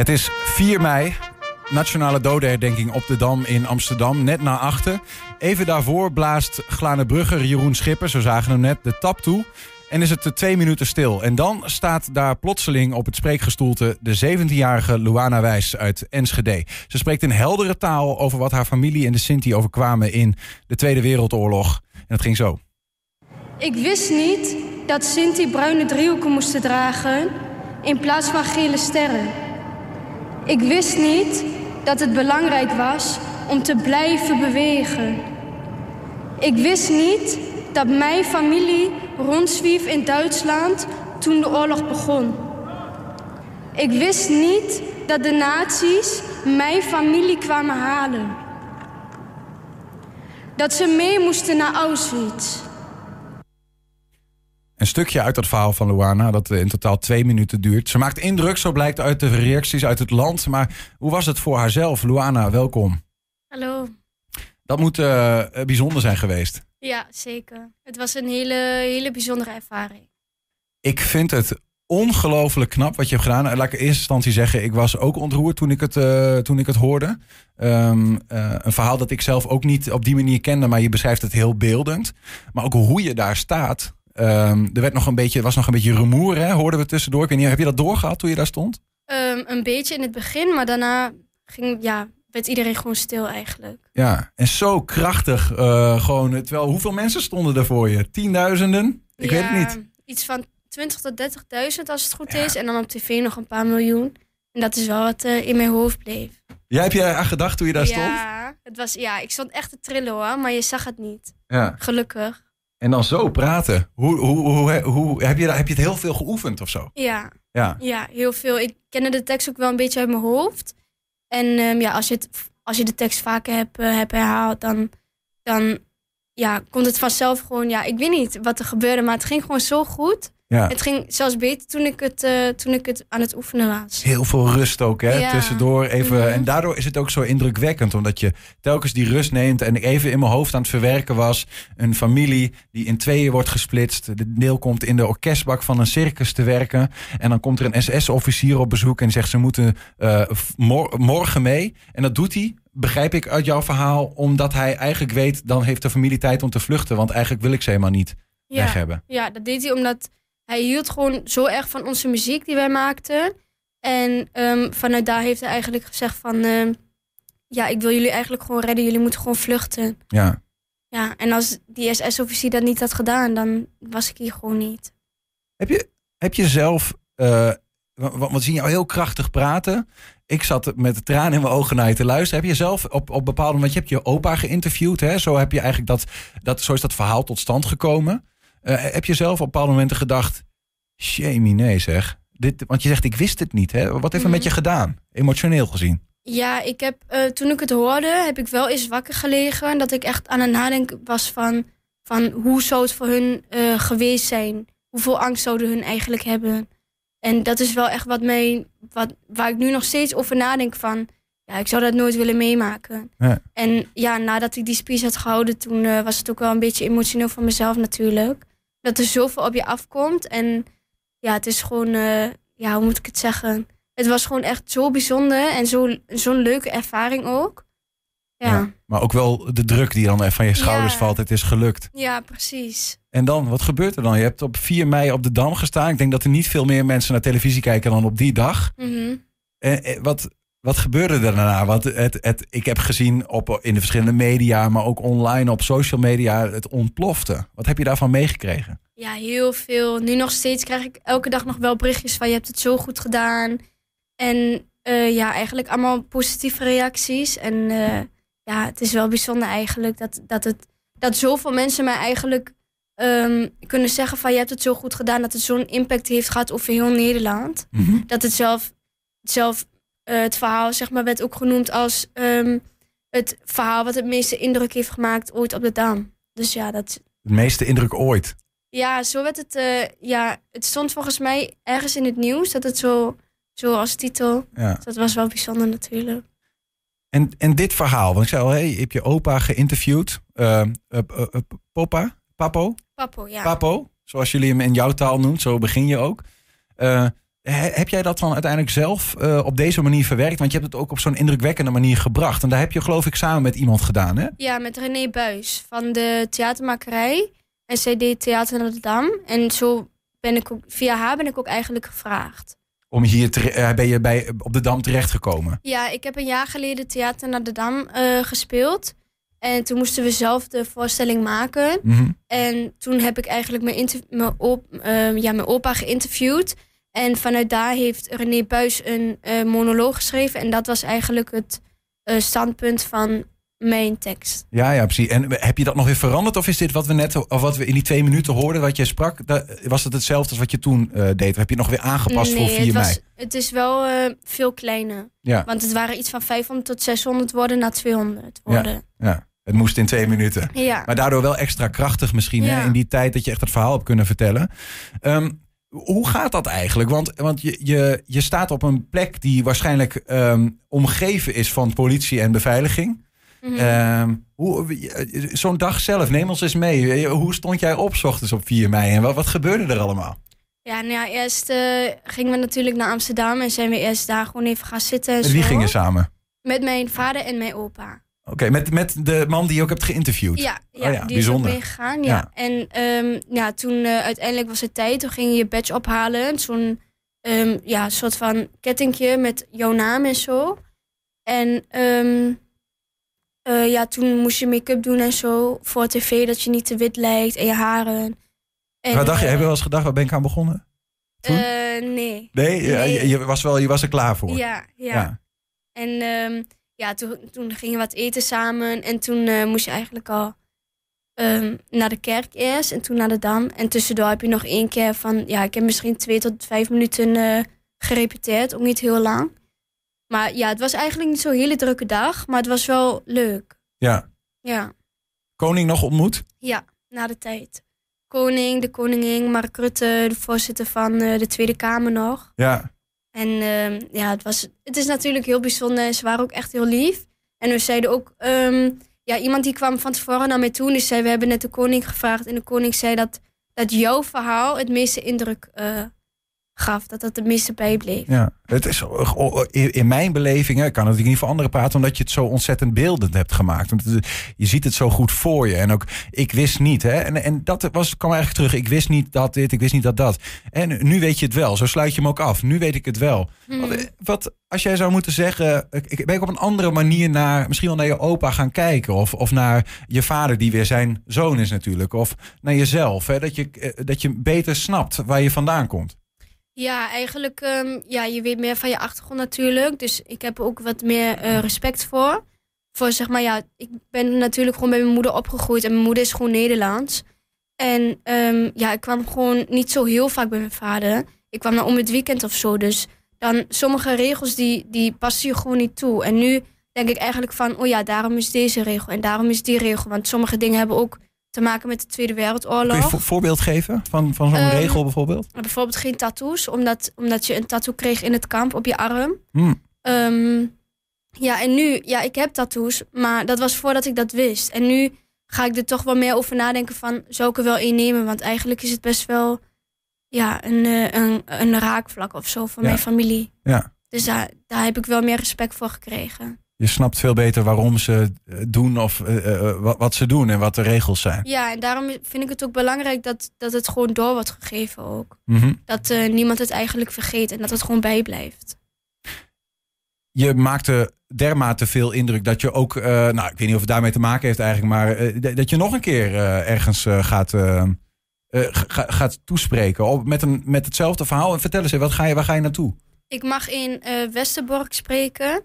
Het is 4 mei, nationale dodenherdenking op de Dam in Amsterdam, net na achten. Even daarvoor blaast Glane Brugger Jeroen Schipper, zo zagen hem net, de tap toe. En is het de twee minuten stil. En dan staat daar plotseling op het spreekgestoelte de 17-jarige Luana Wijs uit Enschede. Ze spreekt in heldere taal over wat haar familie en de Sinti overkwamen in de Tweede Wereldoorlog. En het ging zo. Ik wist niet dat Sinti bruine driehoeken moesten dragen in plaats van gele sterren. Ik wist niet dat het belangrijk was om te blijven bewegen. Ik wist niet dat mijn familie rondzwief in Duitsland toen de oorlog begon. Ik wist niet dat de nazi's mijn familie kwamen halen. Dat ze mee moesten naar Auschwitz. Een stukje uit dat verhaal van Luana, dat in totaal twee minuten duurt. Ze maakt indruk, zo blijkt uit de reacties uit het land. Maar hoe was het voor haarzelf? Luana, welkom. Hallo. Dat moet uh, bijzonder zijn geweest. Ja, zeker. Het was een hele, hele bijzondere ervaring. Ik vind het ongelooflijk knap wat je hebt gedaan. Laat ik in eerste instantie zeggen, ik was ook ontroerd toen ik het, uh, toen ik het hoorde. Um, uh, een verhaal dat ik zelf ook niet op die manier kende, maar je beschrijft het heel beeldend. Maar ook hoe je daar staat. Um, er werd nog een beetje, was nog een beetje rumoer, hè, hoorden we tussendoor. Ik weet niet, heb je dat doorgehad toen je daar stond? Um, een beetje in het begin, maar daarna ging, ja, werd iedereen gewoon stil eigenlijk. Ja, en zo krachtig. Uh, gewoon, terwijl, hoeveel mensen stonden er voor je? Tienduizenden? Ik ja, weet het niet. Iets van 20 tot 30.000 als het goed ja. is. En dan op tv nog een paar miljoen. En dat is wel wat uh, in mijn hoofd bleef. Jij heb je aan gedacht toen je daar ja, stond? Het was, ja, ik stond echt te trillen hoor, maar je zag het niet. Ja. Gelukkig. En dan zo praten. Hoe, hoe, hoe, hoe, heb, je, heb je het heel veel geoefend of zo? Ja. Ja. ja, heel veel. Ik kende de tekst ook wel een beetje uit mijn hoofd. En um, ja, als je, het, als je de tekst vaker hebt, uh, hebt herhaald, dan, dan ja, komt het vanzelf gewoon... Ja, ik weet niet wat er gebeurde, maar het ging gewoon zo goed. Ja. Het ging zelfs beter toen ik het, uh, toen ik het aan het oefenen was. Heel veel rust ook, hè? Ja. Tussendoor even. Mhm. En daardoor is het ook zo indrukwekkend, omdat je telkens die rust neemt. En ik even in mijn hoofd aan het verwerken was. Een familie die in tweeën wordt gesplitst. De deel komt in de orkestbak van een circus te werken. En dan komt er een SS-officier op bezoek en zegt ze moeten uh, mor morgen mee. En dat doet hij. Begrijp ik uit jouw verhaal, omdat hij eigenlijk weet, dan heeft de familie tijd om te vluchten. Want eigenlijk wil ik ze helemaal niet ja. weg hebben. Ja, dat deed hij omdat hij hield gewoon zo erg van onze muziek die wij maakten. En um, vanuit daar heeft hij eigenlijk gezegd van... Uh, ja, ik wil jullie eigenlijk gewoon redden. Jullie moeten gewoon vluchten. Ja. Ja, en als die SS-officier dat niet had gedaan, dan was ik hier gewoon niet. Heb je, heb je zelf... Uh, want we zien jou heel krachtig praten. Ik zat met de tranen in mijn ogen naar je te luisteren. Heb je zelf op, op bepaalde moment... Je hebt je opa geïnterviewd, hè? Zo, heb je eigenlijk dat, dat, zo is dat verhaal tot stand gekomen. Uh, heb je zelf op bepaalde momenten gedacht... Nee zeg. Dit, want je zegt, ik wist het niet. Hè? Wat heeft het Mhm. met je gedaan? Emotioneel gezien. Ja, ik heb, uh, toen ik het hoorde, heb ik wel eens wakker gelegen. Dat ik echt aan het nadenken was van, van hoe zou het voor hun uh, geweest zijn? Hoeveel angst zouden hun eigenlijk hebben? En dat is wel echt wat mij, wat, waar ik nu nog steeds over nadenk van... Ja, ik zou dat nooit willen meemaken. Ja. En ja, nadat ik die speech had gehouden, toen uh, was het ook wel een beetje emotioneel voor mezelf natuurlijk. Dat er zoveel op je afkomt. En ja, het is gewoon, uh, ja, hoe moet ik het zeggen? Het was gewoon echt zo bijzonder en zo'n zo leuke ervaring ook. Ja. ja. Maar ook wel de druk die dan van je schouders Ja. valt. Het is gelukt. Ja, precies. En dan, wat gebeurt er dan? Je hebt op 4 mei op de Dam gestaan. Ik denk dat er niet veel meer mensen naar televisie kijken dan op die dag. En, eh, wat, wat gebeurde er daarna? Want het, het, ik heb gezien op, in de verschillende media, maar ook online op social media, het ontplofte. Wat heb je daarvan meegekregen? Ja, heel veel. Nu nog steeds krijg ik elke dag nog wel berichtjes van je hebt het zo goed gedaan. En uh, ja, eigenlijk allemaal positieve reacties. En uh, ja, het is wel bijzonder eigenlijk dat, dat, het, dat zoveel mensen mij eigenlijk um, kunnen zeggen van je hebt het zo goed gedaan. Dat het zo'n impact heeft gehad over heel Nederland. Mm -hmm. Dat het zelf, zelf het verhaal zeg maar, werd ook genoemd als um, het verhaal wat het meeste indruk heeft gemaakt ooit op de Dam. Dus ja, dat... Het meeste indruk ooit? Ja, zo werd het. Uh, ja, het stond volgens mij ergens in het nieuws dat het zo, zo als titel. Ja. Dus dat was wel bijzonder natuurlijk. En, en dit verhaal, want ik zei al, hey, je hebt je opa geïnterviewd. Uh, Popa? Papo? Papo, ja. Papo, zoals jullie hem in jouw taal noemt, zo begin je ook. Heb jij dat dan uiteindelijk zelf uh, op deze manier verwerkt? Want je hebt het ook op zo'n indrukwekkende manier gebracht. En daar heb je geloof ik samen met iemand gedaan, hè? Ja, met René Buis van de theatermakerij. En zij deed Theater naar de Dam. En zo ben ik ook, via haar ben ik ook eigenlijk gevraagd. Om hier te, uh, ben je bij, op de Dam terechtgekomen? Ja, ik heb een jaar geleden Theater naar de Dam uh, gespeeld. En toen moesten we zelf de voorstelling maken. Mm En toen heb ik eigenlijk mijn, mijn, op, ja, mijn opa geïnterviewd. En vanuit daar heeft René Buis een uh, monoloog geschreven. En dat was eigenlijk het uh, standpunt van mijn tekst. Ja, ja, precies. En heb je dat nog weer veranderd? Of is dit wat we net, of wat we in die twee minuten hoorden, wat jij sprak, dat, was het hetzelfde als wat je toen uh, deed? Of heb je het nog weer aangepast nee, voor 4 het mei? Was, het is wel veel kleiner. Ja. Want het waren iets van 500 tot 600 woorden naar 200 woorden. Ja, ja. Het moest in twee minuten. Ja. Maar daardoor wel extra krachtig misschien. Ja. Hè? In die tijd dat je echt het verhaal hebt kunnen vertellen. Um, hoe gaat dat eigenlijk? Want, want je, je, je staat op een plek die waarschijnlijk um, omgeven is van politie en beveiliging. Mhm. Um, Zo'n dag zelf, neem ons eens mee. Hoe stond jij op s ochtends op 4 mei en wat, wat gebeurde er allemaal? Ja, nou ja, eerst uh, gingen we natuurlijk naar Amsterdam en zijn we eerst daar gewoon even gaan zitten. En Met wie gingen samen? Met mijn vader en mijn opa. Oké, okay, met, met de man die je ook hebt geïnterviewd? Ja, ja, oh ja die bijzonder. is ook meegegaan. Ja. Ja. En um, ja, toen uh, uiteindelijk was het tijd. Toen ging je je badge ophalen. Zo'n um, ja, soort van kettingje met jouw naam en zo. En um, uh, ja, toen moest je make-up doen en zo voor tv, dat je niet te wit lijkt en je haren. En, wat dacht je? uh, Heb je wel eens gedacht, waar ben ik aan begonnen? Toen? Nee. Nee. Je, je was wel, je was er klaar voor. Ja, ja. En ja, toen, toen gingen we wat eten samen. En toen uh, moest je eigenlijk al um, naar de kerk eerst. En toen naar de Dam. En tussendoor heb je nog één keer van... Ja, ik heb misschien twee tot vijf minuten uh, gerepeteerd. Ook niet heel lang. Maar ja, het was eigenlijk niet zo'n hele drukke dag. Maar het was wel leuk. Ja. Ja, Koning nog ontmoet? ja na de tijd. Koning, de koningin, Mark Rutte, de voorzitter van uh, de Tweede Kamer nog. Ja. En uh, ja, het, was, het is natuurlijk heel bijzonder. Ze waren ook echt heel lief. En we zeiden ook... Um, ja, iemand die kwam van tevoren naar mij toe. En zei, we hebben net de koning gevraagd. En de koning zei dat, dat jouw verhaal het meeste indruk uh, gaf. Dat dat het meeste bijbleef. Ja, het is oh, in mijn beleving, ik kan natuurlijk niet voor anderen praten, omdat je het zo ontzettend beeldend hebt gemaakt. Want het, je ziet het zo goed voor je. En ook, ik wist niet, hè, en, en dat was, kwam eigenlijk terug. Ik wist niet dat dit, ik wist niet dat dat. En nu weet je het wel. Zo sluit je hem ook af. Nu weet ik het wel. Hmm. Wat, wat, als jij zou moeten zeggen, ik, ben ik op een andere manier naar, misschien wel naar je opa gaan kijken, of, of naar je vader, die weer zijn zoon is natuurlijk, of naar jezelf, hè, dat, je, dat je beter snapt waar je vandaan komt. Ja, eigenlijk, um, ja, je weet meer van je achtergrond natuurlijk. Dus ik heb ook wat meer uh, respect voor. Voor zeg maar, ja, ik ben natuurlijk gewoon bij mijn moeder opgegroeid. En mijn moeder is gewoon Nederlands. En um, ja, ik kwam gewoon niet zo heel vaak bij mijn vader. Ik kwam dan om het weekend of zo. Dus dan sommige regels die, die passen je gewoon niet toe. En nu denk ik eigenlijk van, oh ja, daarom is deze regel. En daarom is die regel. Want sommige dingen hebben ook te maken met de Tweede Wereldoorlog. Kun je een voorbeeld geven van, van zo'n Um, regel bijvoorbeeld? Bijvoorbeeld geen tattoos, omdat, omdat je een tattoo kreeg in het kamp op je arm. Hmm. Um, ja, en nu, ja, ik heb tattoos, maar dat was voordat ik dat wist. En nu ga ik er toch wel meer over nadenken van, zou ik er wel één nemen? Want eigenlijk is het best wel, ja, een, uh, een, een raakvlak of zo Ja. mijn familie. Ja. Dus daar, daar heb ik wel meer respect voor gekregen. Je snapt veel beter waarom ze eh, doen of uh, uh, wat, ze doen en wat de regels zijn. Ja, en daarom vind ik het ook belangrijk dat, dat het gewoon door wordt gegeven ook. Mhm. Dat uh, niemand het eigenlijk vergeet en dat het gewoon bijblijft. Je maakte dermate veel indruk dat je ook, nou ik weet niet of het daarmee te maken heeft eigenlijk, maar dat je nog een keer ergens gaat, ga, gaat toespreken op, met, een, met hetzelfde verhaal. En vertel eens, wat ga je, waar ga je naartoe? Ik mag in Westerbork spreken.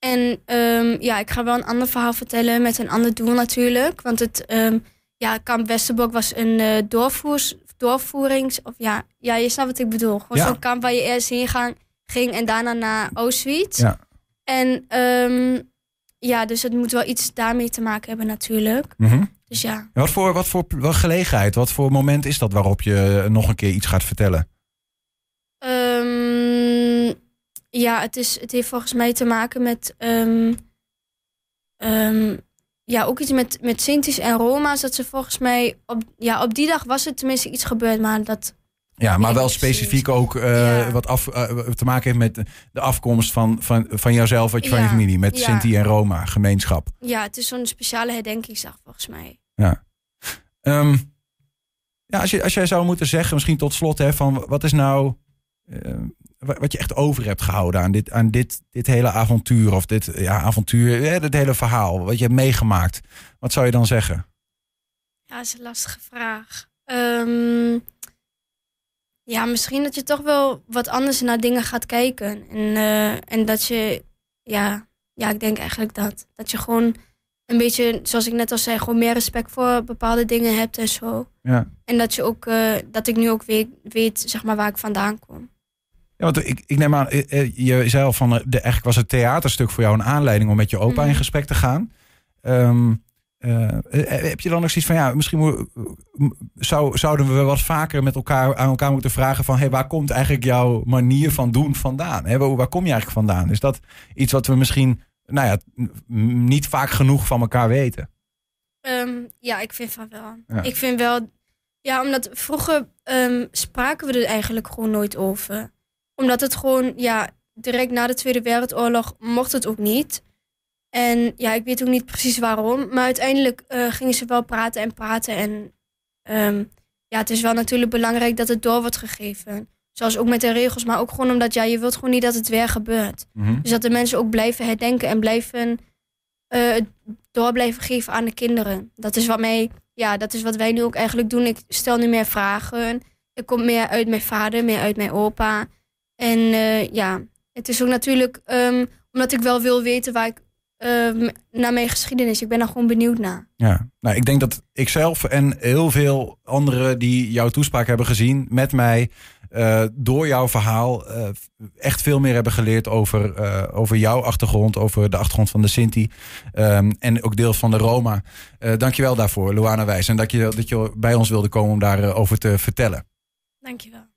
En um, ja, ik ga wel een ander verhaal vertellen met een ander doel natuurlijk. Want het um, ja, kamp Westerbork was een uh, doorvoers, doorvoerings... Of ja, ja, je snapt wat ik bedoel. Gewoon Ja. zo'n kamp waar je eerst heen gaan, ging en daarna naar Auschwitz. Ja. En um, ja, dus het moet wel iets daarmee te maken hebben natuurlijk. Mhm. Dus ja. En Wat voor, wat voor wat gelegenheid, wat voor moment is dat waarop je nog een keer iets gaat vertellen? Um, ja, het, is, het heeft volgens mij te maken met. Um, um, ja, ook iets met, met Sinti's en Roma's. Dat ze volgens mij. Op, ja, op die dag was er tenminste iets gebeurd, maar dat. Ja, maar Ja, wel specifiek ook eh, Ja. wat af, eh, te maken heeft met de afkomst van, van, van jouzelf, wat je van je Ja, familie, met ja. Sinti en Roma, gemeenschap. Ja, het is zo'n speciale herdenkingsdag volgens mij. Ehm, ja, als, je, als jij zou moeten zeggen, misschien tot slot, hè, van wat is nou eh, wat je echt over hebt gehouden aan dit, aan dit, dit hele avontuur, of dit ja, avontuur, hè, dit hele verhaal, wat je hebt meegemaakt. Wat zou je dan zeggen? Ja, dat is een lastige vraag. Ehm, ja, misschien dat je toch wel wat anders naar dingen gaat kijken. En, eh, en dat je, ja, ja, ik denk eigenlijk dat. Dat je gewoon een beetje, zoals ik net al zei, gewoon meer respect voor bepaalde dingen hebt en zo. Ja. En dat je ook, eh, dat ik nu ook weet, weet, zeg maar, waar ik vandaan kom. Ja, want ik, ik neem aan, eh, eh, je zei al van, eh, de, eigenlijk was het theaterstuk voor jou een aanleiding om met je opa in Mhm. gesprek te gaan. Ehm, eh, eh, heb je dan nog zoiets van, ja, misschien moet- zou, zouden we wat vaker met elkaar aan elkaar moeten vragen van, hey, waar komt eigenlijk jouw manier van doen vandaan? Hè, waar, waar kom je eigenlijk vandaan? Is dat iets wat we misschien, nou ja, niet vaak genoeg van elkaar weten? Ehm, ja, ik vind van wel. Ja. Ik vind wel, ja, omdat vroeger ehm, spraken we er eigenlijk gewoon nooit over. Omdat het gewoon, ja, direct na de Tweede Wereldoorlog mocht het ook niet. En ja, ik weet ook niet precies waarom. Maar uiteindelijk eh, gingen ze wel praten en praten. En ehm, ja, het is wel natuurlijk belangrijk dat het door wordt gegeven. Zoals ook met de regels, maar ook gewoon omdat ja, je wilt gewoon niet dat het weer gebeurt. Mhm. Dus dat de mensen ook blijven herdenken en blijven eh, door blijven geven aan de kinderen. Dat is wat mij, ja, dat is wat wij nu ook eigenlijk doen. Ik stel nu meer vragen. Ik kom meer uit mijn vader, meer uit mijn opa. En eh, ja, het is ook natuurlijk ehm, omdat ik wel wil weten waar ik ehm, naar mijn geschiedenis. Ik ben daar gewoon benieuwd naar. Ja, nou, ik denk dat ik zelf en heel veel anderen die jouw toespraak hebben gezien met mij, eh, door jouw verhaal, eh, echt veel meer hebben geleerd over, eh, over jouw achtergrond, over de achtergrond van de Sinti ehm, en ook deels van de Roma. Eh dankjewel daarvoor, Luana Wijs, en dat je, dat je bij ons wilde komen om daarover over te vertellen. Dankjewel.